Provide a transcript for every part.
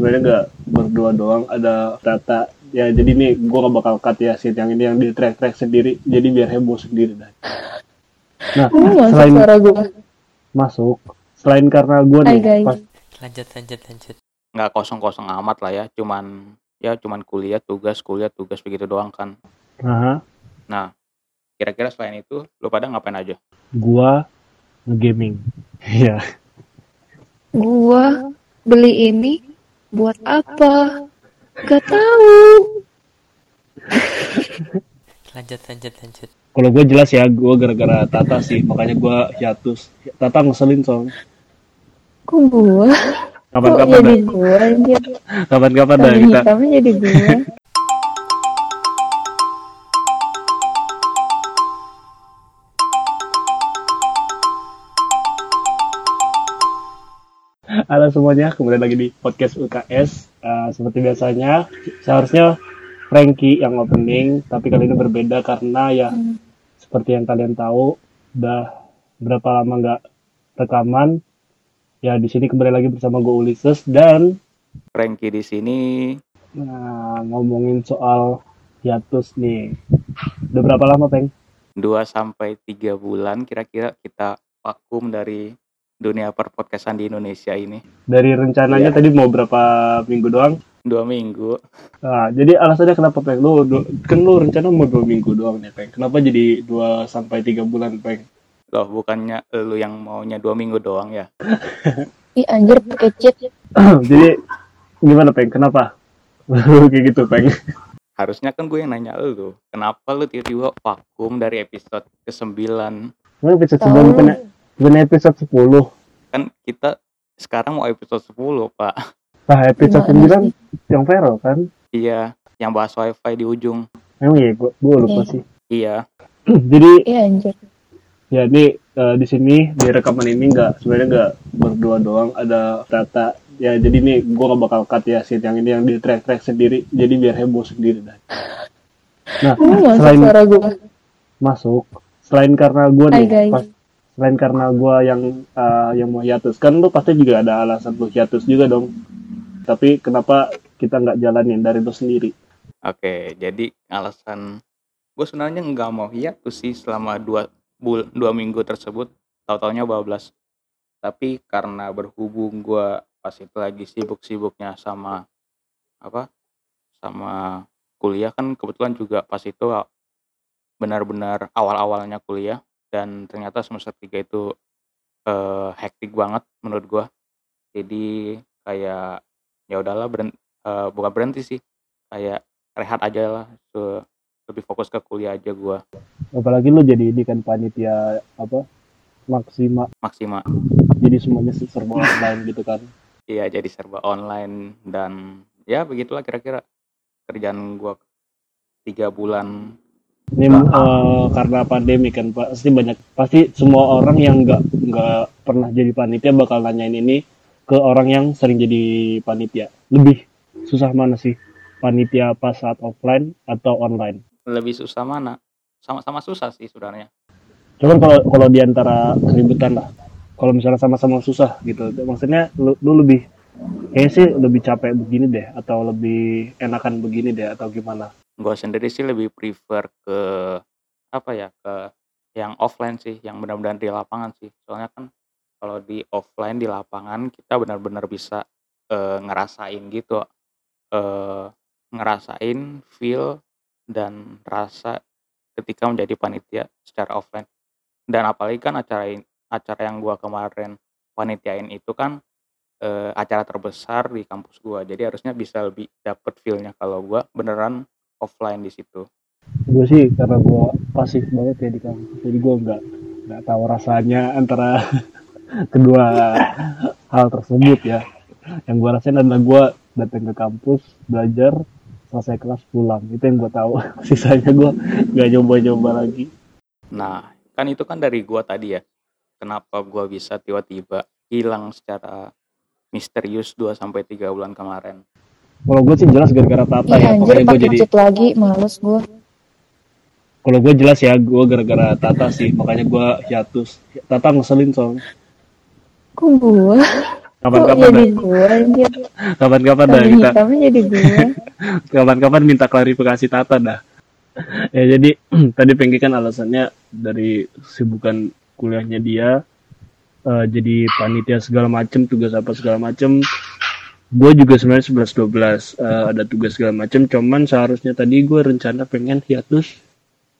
sebenarnya nggak berdua doang ada Tata. Ya jadi nih gue gak bakal cut ya scene yang ini yang di track track sendiri. Jadi biar heboh sendiri dah. Nah masuk selain suara gue. masuk. Selain karena gue nih guys. pas lanjut lanjut lanjut. Nggak kosong kosong amat lah ya cuman ya cuman kuliah tugas kuliah tugas begitu doang kan. Nah, nah kira-kira selain itu lu pada ngapain aja? Gue ngegaming. Ya Gua beli ini buat apa? Gak tahu. lanjut lanjut lanjut kalau gue jelas ya gue gara-gara Tata sih makanya gue hiatus Tata ngeselin soalnya Kok gua? Kok kapan-kapan dah kapan-kapan dah kita jadi gua. Halo semuanya, kembali lagi di podcast UKS. Eh, seperti biasanya, seharusnya Frankie yang opening, tapi kali ini berbeda karena ya seperti yang kalian tahu, udah berapa lama nggak rekaman. Ya di sini kembali lagi bersama gue Ulysses dan Frankie di sini nah, ngomongin soal hiatus nih. Udah berapa lama, Peng? 2 sampai tiga bulan kira-kira kita vakum dari dunia perpodcastan di Indonesia ini Dari rencananya Iya. tadi mau berapa minggu doang? dua minggu Nah, jadi alasannya kenapa Peng? Lu, du- kan lu rencana mau dua minggu doang nih Peng. Kenapa jadi dua sampai tiga bulan Peng? loh bukannya lu yang maunya dua minggu doang ya Ih anjir pakai cheat. jadi gimana Peng? Kenapa? Kayak gitu Peng. harusnya kan gue yang nanya lu kenapa lu tiba-tiba vakum dari episode ke-9 Lu episode sebelum bukan, bukan episode 10. kan kita sekarang mau episode 10 pak Nah, episode Gimana 9 yang viral kan? iya yang bahas wifi di ujung Emang iya, gua, gua lupa Iya. sih. iya jadi Iya anjir. ya ini eh, di sini di rekaman ini nggak sebenarnya nggak berdua doang ada Tata ya jadi nih gua gak bakal cut ya scene yang ini yang di track track sendiri jadi biar heboh sendiri dah nah selain suara gue. masuk selain karena gue Hai nih guys. pas- selain karena gue yang eh, yang mau hiatus. Kan lu pasti juga ada alasan lu hiatus juga dong. Tapi kenapa kita nggak jalanin dari lu sendiri? Oke, jadi alasan gue sebenarnya nggak mau hiatus sih selama dua bul dua minggu tersebut, tahu-taunya bablas. Tapi karena berhubung gue pas itu lagi sibuk-sibuknya sama apa, sama kuliah kan kebetulan juga pas itu benar-benar awal-awalnya kuliah dan ternyata semester 3 itu eh, hektik banget menurut gue. Jadi kayak ya udahlah beren- eh, bukan berhenti sih, kayak rehat aja lah ke- lebih fokus ke kuliah aja gua. Apalagi lu jadi ini kan panitia apa maksima maksimal jadi semuanya serba online gitu kan. Iya jadi serba online dan ya begitulah kira-kira kerjaan gua tiga bulan ini eh, karena pandemi kan pasti banyak pasti semua orang yang nggak nggak pernah jadi panitia bakal nanyain ini ke orang yang sering jadi panitia. Lebih susah mana sih? Panitia pas saat offline atau online? Lebih susah mana? Sama-sama susah sih sebenarnya. Cuman kalau kalau di antara keributan lah. Kalau misalnya sama-sama susah gitu. Maksudnya lu, lu lebih kayaknya sih lebih capek begini deh atau lebih enakan begini deh atau gimana gua sendiri sih lebih prefer ke apa ya ke yang offline sih yang benar-benar di lapangan sih. Soalnya kan kalau di offline di lapangan kita benar-benar bisa eh, ngerasain gitu eh, ngerasain feel dan rasa ketika menjadi panitia secara offline. Dan apalagi kan acara acara yang gua kemarin panitiain itu kan eh, acara terbesar di kampus gua. Jadi harusnya bisa lebih dapet feelnya. Kalau gua beneran offline di situ. Gue sih karena gue pasif banget ya di kampus. Jadi gue nggak nggak tahu rasanya antara kedua hal tersebut ya. Yang gue rasain adalah gue datang ke kampus belajar selesai kelas pulang. Itu yang gue tahu. Sisanya gue nggak nyoba-nyoba lagi. Nah, kan itu kan dari gua tadi ya. Kenapa gua bisa tiba-tiba hilang secara misterius 2 sampai 3 bulan kemarin. Kalau gue sih jelas gara-gara tata ya Ih anjir gue jadi lagi. Males gue. kalau gue jelas ya gue gara-gara tata sih makanya gue hiatus. Tata ngeselin soalnya. Kok gue? Kapan-kapan dah. kapan-kapan dah kita. jadi kapan-kapan minta klarifikasi Tata dah. Ya jadi tadi Pengki kan alasannya dari sibukan kuliahnya dia eh, jadi panitia segala macem tugas apa segala macem gue juga sebenarnya 11 12 eh, ada tugas segala macem cuman seharusnya tadi gue rencana pengen hiatus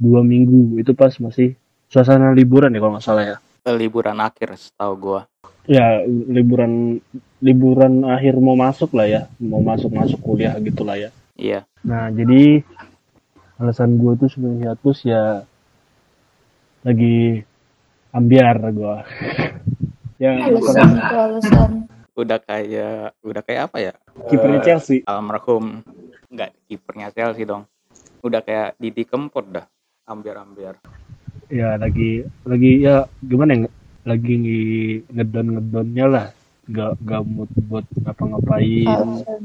dua minggu. Itu pas masih suasana liburan ya kalau nggak salah ya. Liburan akhir setahu gua. Ya liburan liburan akhir mau masuk lah ya. Mau masuk masuk kuliah gitulah ya. Iya. Nah, jadi alasan gue tuh sebenarnya hiatus ya lagi ambiar gue. ya, Alasan alasan. Udah kayak udah kayak apa ya kipernya Eh, Chelsea. almarhum nggak kipernya Chelsea dong udah kayak Didi Kempot dah ambiar-ambiar Ya, lagi lagi ya gimana ya? Lagi ngedon ngedonnya lah. Gak gak mood buat ngapa-ngapain. Alasan.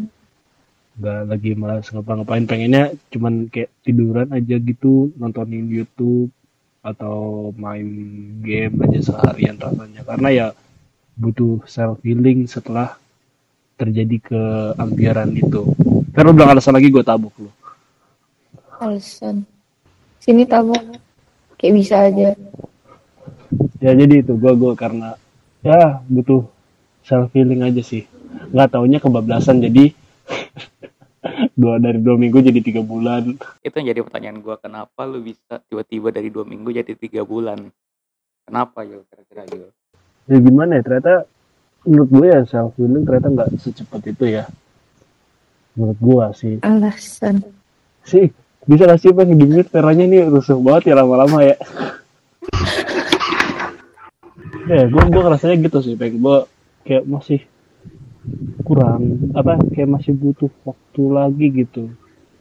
Gak lagi malas ngapa-ngapain. Pengennya cuman kayak tiduran aja gitu, nontonin YouTube atau main game aja seharian rasanya. Karena ya butuh self healing setelah terjadi keambiaran itu. Karena nggak alasan lagi gue tabuk lu. Alasan. Sini tabok. Kayak bisa aja. Ya jadi itu gue gue karena ya butuh self healing aja sih. Nggak taunya kebablasan jadi dua dari dua minggu jadi tiga bulan. itu yang jadi pertanyaan gua kenapa lu bisa tiba-tiba dari dua minggu jadi tiga bulan kenapa Yul kira-kira Yul Ya gimana ya ternyata menurut gue ya self healing ternyata nggak secepat itu ya. Menurut gue sih. Alasan. Sih bisa gak sih pengen di mute peranya nih rusuh banget ya lama-lama ya. ya gue gue rasanya gitu sih pengen gue kayak masih kurang apa kayak masih butuh waktu lagi gitu.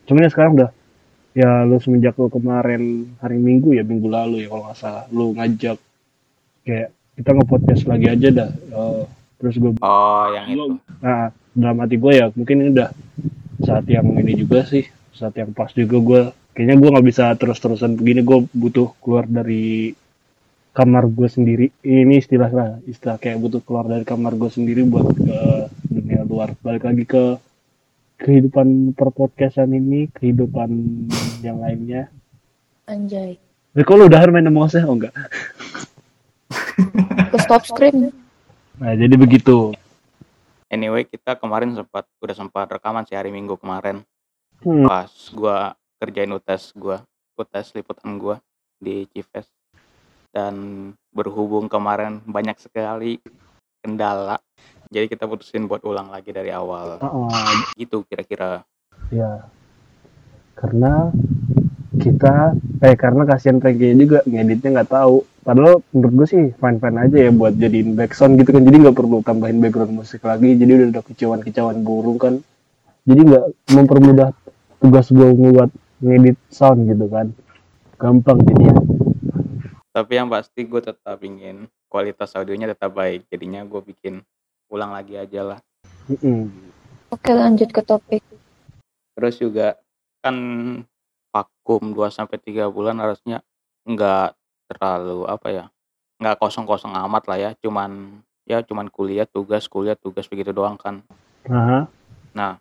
Cuman ya sekarang udah ya lu semenjak lu kemarin hari Minggu ya minggu lalu ya kalau nggak salah lu ngajak kayak kita nge-podcast lagi aja dah. Eh, terus gue oh yang itu Nah, dalam hati gue ya mungkin ini udah saat yang ini juga sih, saat yang pas juga gue. Kayaknya gue nggak bisa terus-terusan begini. Gue butuh keluar dari kamar gue sendiri. Ini istilah lah, istilah kayak butuh keluar dari kamar gue sendiri buat ke dunia luar. Balik lagi ke kehidupan perpodcastan ini, kehidupan yang lainnya. Anjay. Tapi kalau udah main sama saya, oh enggak? Stop screen. Nah, jadi begitu. anyway kita kemarin sempat udah sempat rekaman sih hari Minggu kemarin Hmm. pas gua kerjain UTS gua UTS liputan gua di Cives dan berhubung kemarin banyak sekali kendala jadi kita putusin buat ulang lagi dari awal Ah, gitu kira-kira Ya, karena kita, eh karena kasihan Frankie juga ngeditnya nggak tahu. Padahal menurut gue sih fine fine aja ya buat jadiin background gitu kan. Jadi nggak perlu tambahin background musik lagi. Jadi udah ada kicauan-kicauan burung kan. Jadi nggak mempermudah tugas gue buat ngedit sound gitu kan. Gampang jadi ya. tapi yang pasti gue tetap ingin kualitas audionya tetap baik jadinya gue bikin ulang lagi aja lah Mm-mm. Oke lanjut ke topik. terus juga kan vakum 2 sampai 3 bulan harusnya nggak terlalu apa ya nggak kosong-kosong amat lah ya cuman ya cuman kuliah tugas kuliah tugas begitu doang kan Nah, nah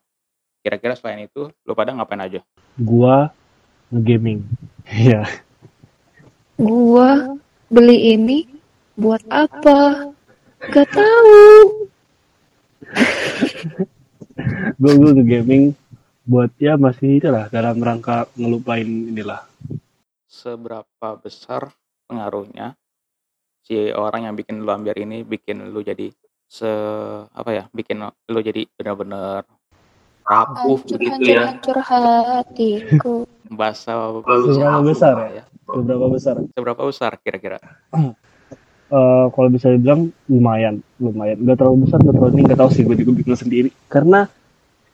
kira-kira selain itu lu pada ngapain aja gua ngegaming. Iya. Gua beli ini buat apa? Gak tahu. gue gue ngegaming buat ya masih itulah dalam rangka ngelupain inilah seberapa besar pengaruhnya. Si orang yang bikin lu ambiar ini bikin lu jadi se apa ya bikin lu jadi benar-benar rapuh Hancur, gitu hancur, ya. hancur hatiku. bahasa Seberapa besar lah ya? seberapa besar? Seberapa besar kira-kira? Eh, kalau bisa dibilang lumayan lumayan. Nggak terlalu besar nggak terlalu ini nggak tahu sih gue juga bingung sendiri. Karena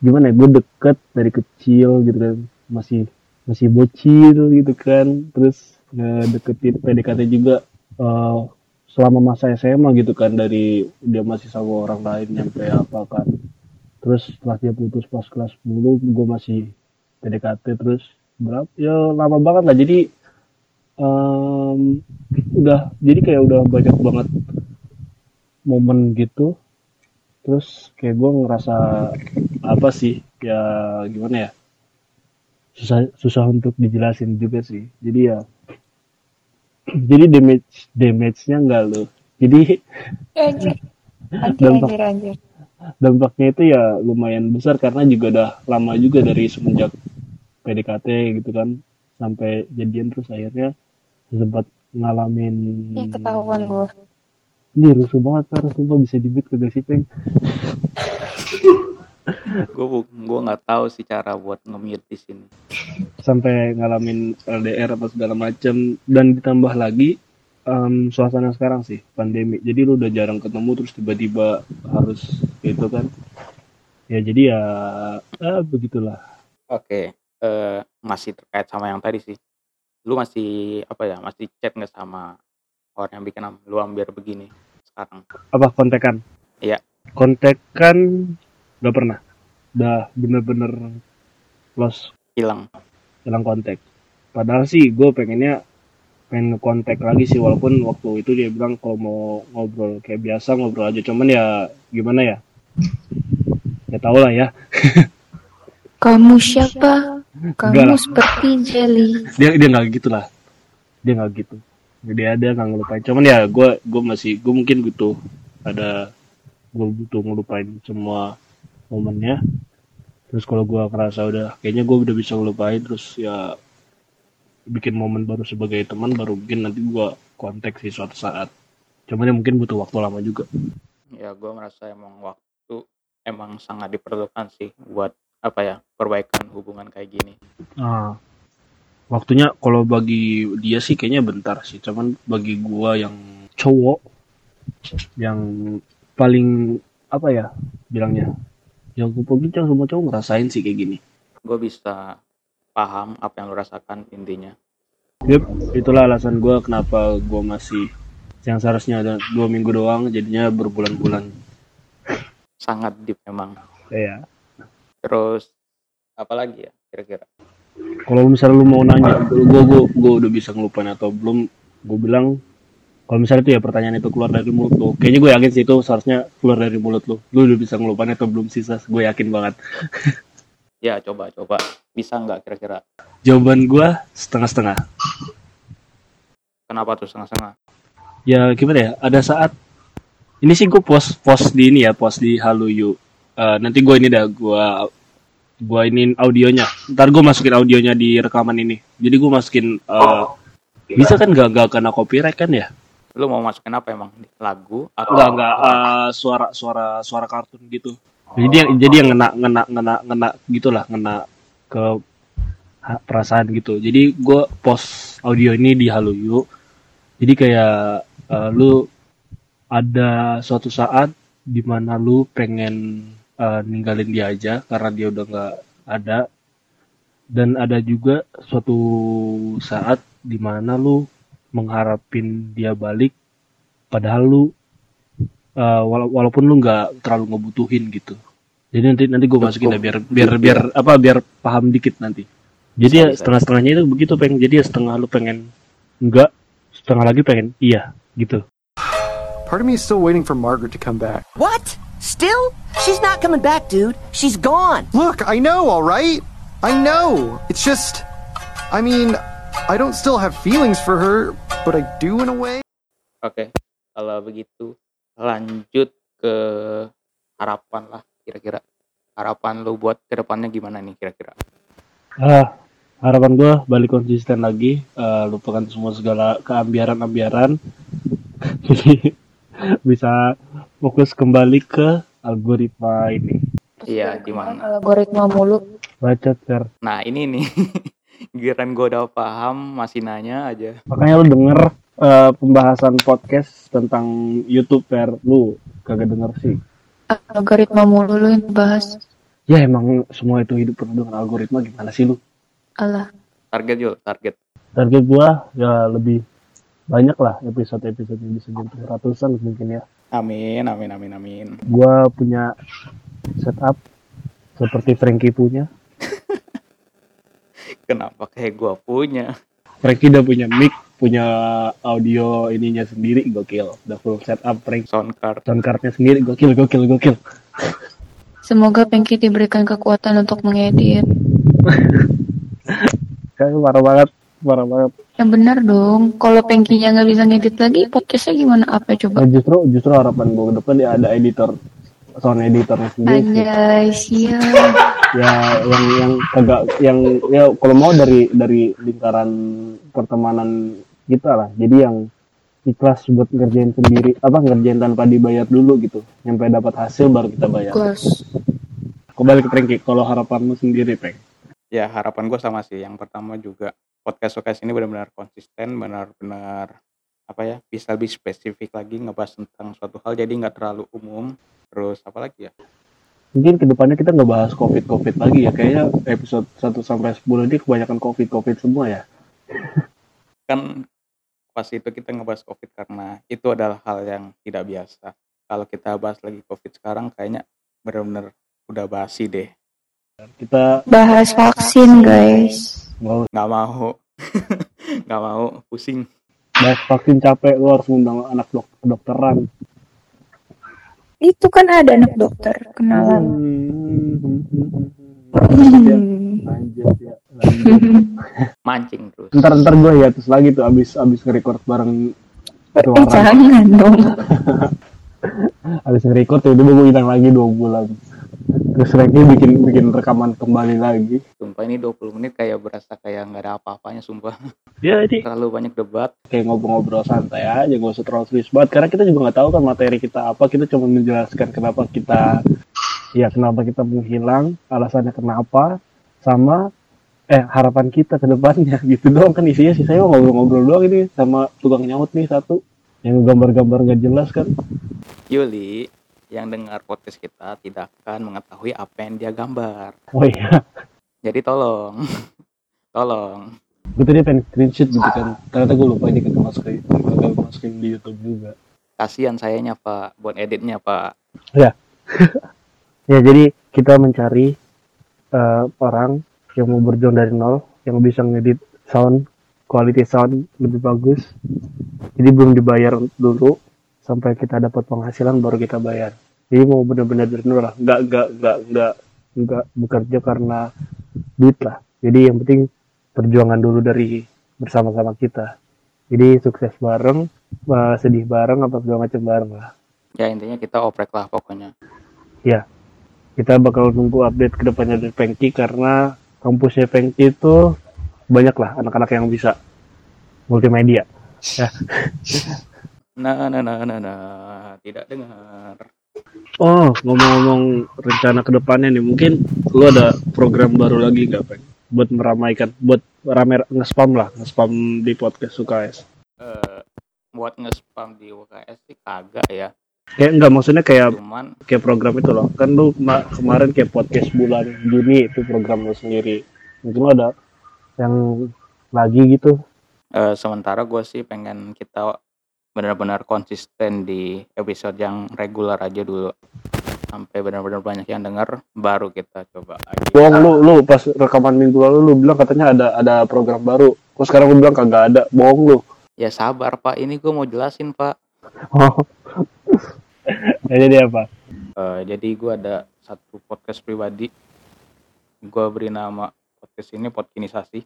gimana ya gue deket dari kecil gitu kan. Masih masih bocil gitu kan. Terus deketin PDKT juga eh, selama masa SMA gitu kan dari dia masih sama orang lain nyampe apa kan. Terus setelah dia putus pas kelas 10 gue masih PDKT terus berapa ya lama banget lah. Jadi em, udah jadi kayak udah banyak banget momen gitu. Terus kayak gue ngerasa apa sih ya gimana ya susah susah untuk dijelasin juga sih. Jadi ya jadi damage damage-nya enggak loh jadi Anjir. Anjir, Dampak. anjir, anjir. dampaknya itu ya lumayan besar karena juga udah lama juga dari semenjak PDKT gitu kan sampai jadian terus akhirnya sempat ngalamin Ya ketahuan gue. ini rusuh banget kan sumpah bisa dibit kagak sih peng gue gue nggak tahu sih cara buat nge-mute di sini. Sampai ngalamin LDR apa segala macam dan ditambah lagi em, suasana sekarang sih pandemi. Jadi lu udah jarang ketemu terus tiba-tiba harus gitu kan? Ya jadi ya ah, begitulah. Oke eh, masih terkait sama yang tadi sih. Lu masih apa ya masih chat nggak sama orang yang bikin lu hampir begini sekarang? Apa kontekan? Iya. kontekan gak pernah udah bener-bener lost. Hilang. Hilang kontak. Padahal sih gue pengennya pengen ngekontak lagi sih walaupun waktu itu dia bilang kalau mau ngobrol kayak biasa ngobrol aja. Cuman ya gimana ya? Ya tau lah ya. Kamu siapa? Kamu seperti jelly. dia dia nggak gitu lah. Dia nggak gitu. Dia ada nggak ngelupain. Cuman ya gue gue masih gue mungkin butuh ada gue butuh ngelupain semua momennya. Terus kalau gue ngerasa udah kayaknya gue udah bisa ngelupain terus ya bikin momen baru sebagai teman baru mungkin nanti gue kontak sih suatu saat. Cuman ya mungkin butuh waktu lama juga. Ya gue merasa emang waktu emang sangat diperlukan sih buat apa ya perbaikan hubungan kayak gini. Ah, waktunya kalau bagi dia sih kayaknya bentar sih, cuman bagi gua yang cowok yang paling apa ya bilangnya, yang gue bincang semua cowok ngerasain sih kayak gini. gue bisa paham apa yang lu rasakan intinya Yep, itulah alasan gua kenapa gua masih yang seharusnya ada dua minggu doang, jadinya berbulan-bulan. sangat deep memang Iya. terus apa lagi ya kira-kira Kalau misalnya lu mau nanya, gua gua gua udah bisa ngelupain atau belum, gua bilang kalau misalnya itu ya pertanyaan itu keluar dari mulut lu, kayaknya gue yakin sih itu seharusnya keluar dari mulut lu. Lu udah bisa ngelupain atau belum sih, Sas? Gue yakin banget. ya coba coba bisa nggak kira-kira Jawaban gua setengah-setengah. kenapa tuh setengah-setengah Ya gimana ya? Ada saat ini sih gue post post di ini ya, post di Haluyu. Eh, nanti gue ini dah gua gua ini audionya. Ntar gue masukin audionya di rekaman ini. Jadi gue masukin eh, bisa kan gak, gak kena copyright kan ya? Lu mau masukin apa emang lagu atau Enggak enggak eh, suara suara suara kartun gitu. Jadi yang jadi yang ngena ngena ngena ngena gitulah ngena ke ha- perasaan gitu. Jadi gue post audio ini di Haluyu. Jadi kayak eh, lu ada suatu saat di mana lu pengen eh, ninggalin dia aja karena dia udah nggak ada. Dan ada juga suatu saat di mana lu mengharapin dia balik padahal lu uh, wala- walaupun lu nggak terlalu ngebutuhin gitu jadi nanti nanti gue masukin ya biar biar biar apa biar paham dikit nanti jadi ya setengah setengahnya itu begitu pengen jadi ya setengah lu pengen enggak setengah lagi pengen iya gitu Part of me is still waiting for Margaret to come back. What? Still? She's not coming back, dude. She's gone. Look, I know, alright? I know. It's just. I mean, I don't still have feelings for her, but I do in a way. oke kalau begitu lanjut ke harapan lah kira-kira harapan lu buat ke depannya gimana nih kira-kira ah harapan gue balik konsisten lagi eh, lupakan semua segala keambiaran-ambiaran jadi bisa fokus kembali ke algoritma ini Iya, gimana? Algoritma mulu. bacot Fer. nah ini nih giliran gue udah paham masih nanya aja. Makanya lu denger eh, pembahasan podcast tentang YouTube Fer lu. Kagak denger sih. Algoritma mulu lu yang bahas. ya emang semua itu hidup penuh dengan algoritma. Gimana sih lu? Alah. target yuk target. Target gua ya lebih banyak lah episode-episode yang bisa jadi ratusan mungkin ya. Amin amin amin amin. Gua punya setup seperti Frankie punya kenapa kayak gue punya Frankie udah punya mic punya audio ininya sendiri gokil udah full setup prank sound card sound cardnya sendiri gokil gokil gokil Semoga Pengki diberikan kekuatan untuk mengedit. kayak parah banget parah banget Yang benar dong. Kalau Pengkinya nggak bisa ngedit lagi, podcastnya gimana? Apa coba? Nah, justru justru harapan gue ke depan dia ada editor sound editornya sendiri sih. Anjay, siap. ya yang yang kagak yang ya kalau mau dari dari lingkaran pertemanan kita lah jadi yang ikhlas buat ngerjain sendiri apa ngerjain tanpa dibayar dulu gitu sampai dapat hasil baru kita bayar Gus. kembali ke Pengki kalau harapanmu sendiri Peng ya harapan gue sama sih yang pertama juga podcast podcast ini benar-benar konsisten benar-benar apa ya bisa lebih spesifik lagi ngebahas tentang suatu hal jadi nggak terlalu umum. Terus apa lagi ya? Mungkin ke depannya kita nggak bahas covid covid lagi ya. Kayaknya episode 1 sampai 10 ini kebanyakan covid covid semua ya. Kan pas itu kita ngebahas covid karena itu adalah hal yang tidak biasa. Kalau kita bahas lagi covid sekarang kayaknya benar-benar udah basi deh. Kita Bahas vaksin, guys. nggak mau. Nggak mau. Pusing bahas vaksin capek lu harus ngundang anak dok kedokteran Itu kan ada anak dokter kenalan. Hmm. lanjut ya lanjut. mancing terus ntar ntar gue ya terus lagi tuh abis abis nge-record bareng Eh, jangan dong. abis nge-record tiba-tiba gue hilang lagi dua bulan terus lagi bikin bikin rekaman kembali lagi. Sumpah ini 20 menit kayak berasa kayak nggak ada apa-apanya sumpah. Ya ini. Terlalu banyak debat. Kayak ngobrol-ngobrol santai aja gak usah terlalu serius banget. Karena kita juga nggak tahu kan materi kita apa. Kita cuma menjelaskan kenapa kita ya kenapa kita menghilang alasannya kenapa sama eh harapan kita ke depannya gitu doang. Kan isinya sih saya ngobrol-ngobrol doang ini sama tukang nyaut nih satu. Yang gambar-gambar nggak jelas kan. Yuli yang dengar podcast kita tidak akan mengetahui apa yang dia gambar. Oh iya. Jadi tolong tolong. Gue tadi pengen screenshot gitu kan. Ternyata gue lupa ini kagak masukin kagak masukin di YouTube juga. Kasihan sayanya pak. Buat editnya pak. Ya jadi kita mencari eh, orang yang mau berjuang dari nol yang bisa ngedit sound quality sound lebih bagus. Jadi belum dibayar dulu sampai kita dapat penghasilan baru kita bayar. Jadi mau benar-benar nol lah. Nggak nggak nggak nggak nggak bekerja karena duit lah. Jadi yang penting perjuangan dulu dari bersama-sama kita. Jadi sukses bareng eh, sedih bareng apa segala macam bareng lah. Ya intinya kita oprek lah pokoknya. Ya, kita bakal nunggu update ke depannya dari Pengki karena kampusnya Pengki itu banyak lah anak-anak yang bisa multimedia. nah nah nah nah nah tidak dengar Oh, ngomong-ngomong rencana ke depannya nih, mungkin lu ada program baru lagi nggak Peng? Buat meramaikan, buat rame nge-spam lah, nge-spam di podcast UKS. Eh, buat nge-spam di UKS sih kagak ya Kayak enggak maksudnya kayak cuman kayak program itu loh. Kan lu kema- kemarin kayak podcast bulan Juni itu program lu sendiri. Mungkin lu ada yang lagi gitu. eh, sementara gue sih pengen kita benar-benar konsisten di episode yang reguler aja dulu sampai benar-benar banyak yang denger baru kita coba lagi Bohong lu, lu pas rekaman minggu lalu lu bilang katanya ada ada program baru. Kok sekarang lu bilang kagak ada? Bohong lu. ya sabar pak ini gue mau jelasin pak Oh. jadi apa? Eh, jadi gue ada satu podcast pribadi gue beri nama podcast ini podkinisasi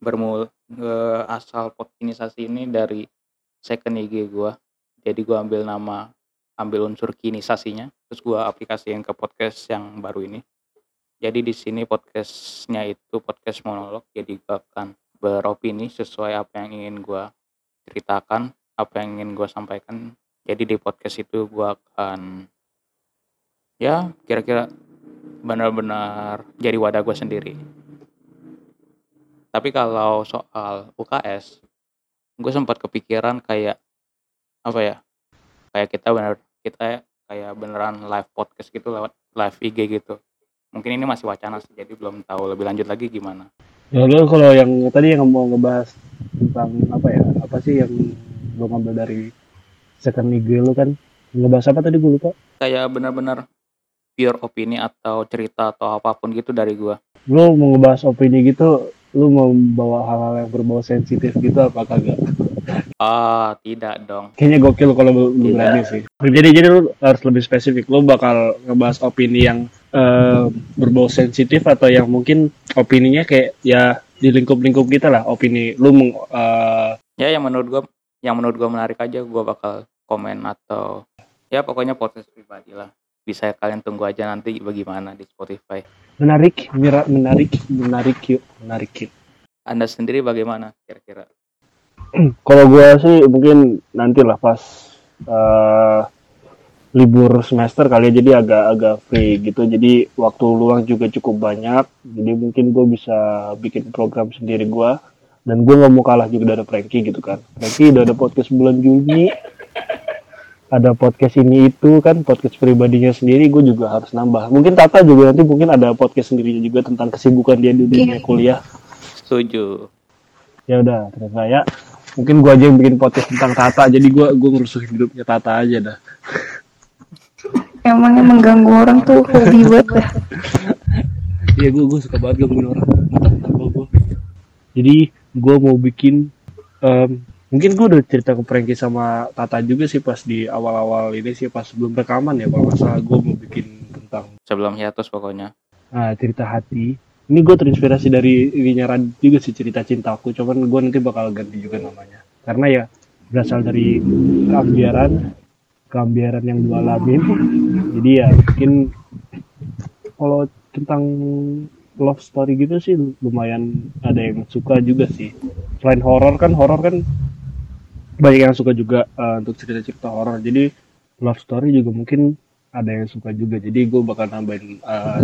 bermul eh, asal podkinisasi ini dari second IG gue jadi gue ambil nama ambil unsur kinisasinya terus gue aplikasiin ke podcast yang baru ini. Jadi di sini podcastnya itu podcast monolog jadi gue akan beropini sesuai apa yang ingin gue ceritakan apa yang ingin gue sampaikan. Jadi di podcast itu gue akan ya kira-kira benar-benar jadi wadah gue sendiri. Tapi kalau soal UKS gue sempat kepikiran kayak apa ya kayak kita benar kita kayak beneran live podcast gitu lewat live IG gitu mungkin ini masih wacana sih jadi belum tahu lebih lanjut lagi gimana Ya lu kalau yang tadi yang mau ngebahas tentang apa ya? Apa sih yang lu ngambil dari second IG lu kan? Ngebahas apa tadi gue lupa. kayak benar-benar pure opini atau cerita atau apa pun gitu dari gue Lu mau ngebahas opini gitu lu mau bawa hal-hal yang berbau sensitif gitu apa kagak? Oh, tidak dong. kayaknya gokil kalau lu, lu berani sih. Jadi jadi lu harus lebih spesifik. Lu bakal ngebahas opini yang eh, berbau sensitif atau yang mungkin opininya kayak ya di lingkup-lingkup kita lah. Opini lu meng, eh, Ya yang menurut gua yang menurut gua menarik aja gua bakal komen atau ya pokoknya podcast pribadi lah. Bisa kalian tunggu aja nanti bagaimana di Spotify. menarik mira- menarik menarik yuk menarik yuk. Anda sendiri bagaimana kira-kira? kalau gue sih mungkin nanti lah pas eh, libur semester kali ya, jadi agak-agak free gitu. Jadi waktu luang juga cukup banyak jadi mungkin gue bisa bikin program sendiri gue dan gue nggak mau kalah juga dari Frankie gitu kan. Frankie udah ada podcast bulan Juni ada podcast ini itu kan podcast pribadinya sendiri gue juga harus nambah. Mungkin Tata juga nanti mungkin ada podcast sendirinya juga tentang kesibukan dia di dunia kuliah. Setuju. ya udah terus saya mungkin gua aja yang bikin podcast tentang Tata jadi gua gua ngerusuhin hidupnya Tata aja dah. Emangnya mengganggu orang tuh hobi banget dah. iya gua gua suka banget gangguin orang. Jadi gua mau bikin em, mungkin gua udah cerita ke Frankie sama Tata juga sih pas di awal-awal ini sih pas sebelum rekaman ya kalau nggak salah gua mau bikin tentang Sebelum hiatus pokoknya. ah, cerita hati. Ini gue terinspirasi dari ininya Radit juga sih cerita cintaku cuman gue nanti bakal ganti juga namanya. Karena ya berasal dari keambiaran keambiaran yang gue alamin jadi ya mungkin kalau tentang love story gitu sih lumayan ada yang suka juga sih. Selain horor kan horor kan banyak yang suka juga eh, untuk cerita-cerita horor jadi love story juga mungkin ada yang suka juga jadi gue bakal nambahin eh,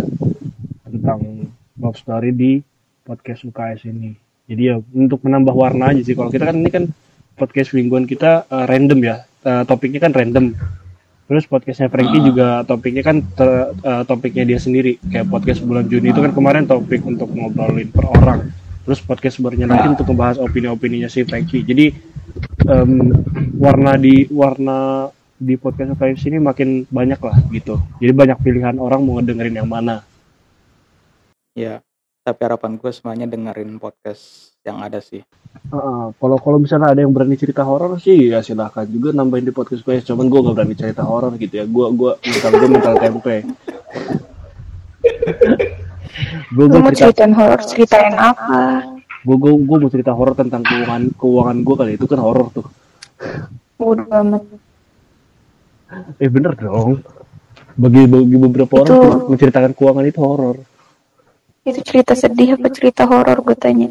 tentang love story di podcast UKS ini. Jadi ya untuk menambah warna aja sih. Kalau kita kan ini kan podcast mingguan kita eh, random ya. Eh, topiknya kan random. Terus podcastnya Frankie juga topiknya kan ter- eh, topiknya dia sendiri. Kayak podcast bulan Juni itu kan kemarin topik untuk ngobrolin per orang. Terus podcast barunya lagi untuk membahas opini-opininya si Frankie. Jadi em, warna di warna di podcast UKS ini makin banyak lah gitu. Jadi banyak pilihan orang mau ngedengerin yang mana. Ya. Tapi harapan gue semuanya dengerin podcast yang ada sih. Heeh, kalau kalau misalnya ada yang berani cerita horor sih ya silahkan juga nambahin di podcast gue. Cuman gue gak berani cerita horor gitu ya. Gue gue mental gue mental tempe. gue mau cerita ceritain horor, ceritain apa? gue gue gue mau cerita horor tentang keuangan keuangan gue kali itu kan horor tuh. Udah amat. Eh bener dong. Bagi bagi beberapa orang Itu- tuh menceritakan keuangan itu horor. Itu cerita sedih apa cerita horor gue tanya?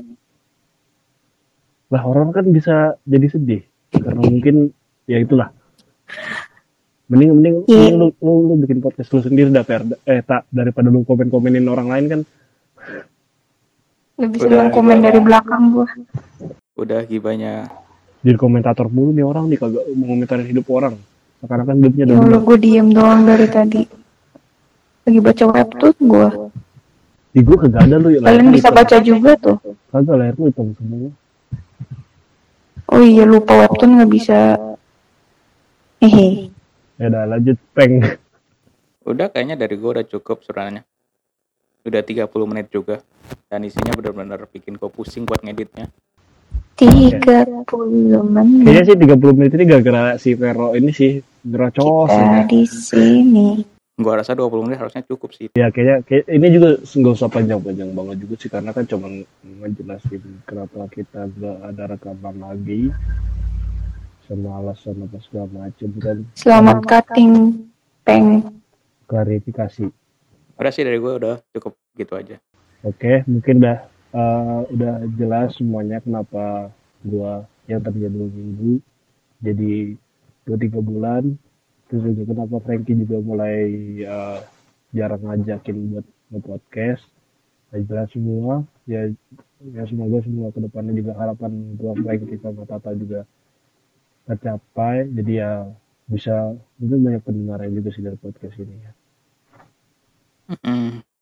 Lah horor kan bisa jadi sedih karena mungkin ya itulah. Mending mending, Iya. mending lu, lu, lu bikin podcast lu sendiri dah Per. eh tak daripada lu komen-komenin orang lain kan Lebih seneng komen dari belakang gue. Udah gibanya jadi komentator mulu nih orang nih kagak mau ngomentarin hidup orang. Sekarang kan hidupnya Ya udah bener. gue diem doang dari tadi. Lagi baca webtoon gue. Di gua kagak ada lu ya. Kalian bisa hitam. baca juga tuh. Kagak layar lu hitam semua. Oh iya lupa webtoon nggak bisa. Hehe. Ya udah lanjut peng. Udah kayaknya dari gue udah cukup sebenarnya. Udah 30 menit juga. Dan isinya bener-bener bikin gue pusing buat ngeditnya. Tiga puluh Kayaknya menit sih 30 menit ini gara-gara si Vero ini sih gerocos kita ya. di sini. Gue rasa 20 menit harusnya cukup sih. Ya kayaknya kayak, ini juga nggak usah panjang-panjang banget juga sih karena kan cuma ngejelasin kenapa kita nggak ada rekaman lagi sama alasan apa segala macem kan Selamat cutting, peng. klarifikasi. Udah sih dari gue udah cukup gitu aja. Oke, mungkin udah eh, udah jelas semuanya kenapa gua yang tadinya dua minggu jadi dua tiga bulan. Terus juga kenapa Frankie juga mulai eh, jarang ngajakin buat nge-podcast. Udah jelas semua. Ya, ya semoga semua ke depannya juga harapan gua Frankie sama Tata juga tercapai. Jadi ya bisa mungkin banyak pendengar juga sih dari podcast ini ya.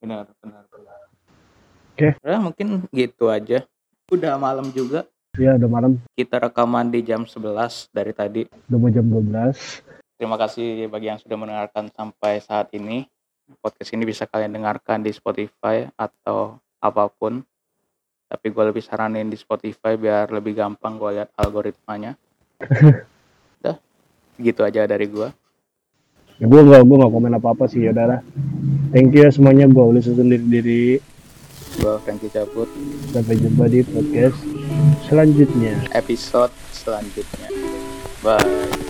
Benar, benar, benar. Oke. Udah mungkin gitu aja. Udah malam juga. Ya udah malam, Kita rekaman di jam 11 dari tadi. udah mau jam 12. Terima kasih bagi yang sudah mendengarkan sampai saat ini. Podcast ini bisa kalian dengarkan di Spotify atau apa pun. tapi gue lebih saranin di Spotify biar lebih gampang gue lihat algoritmanya udah gitu aja dari gue Ya, gue gak gue gak komen apa apa sih ya udahlah. Thank you ya semuanya gue udah sendiri diri. gue Frankie cabut Sampai jumpa di podcast selanjutnya. episode selanjutnya bye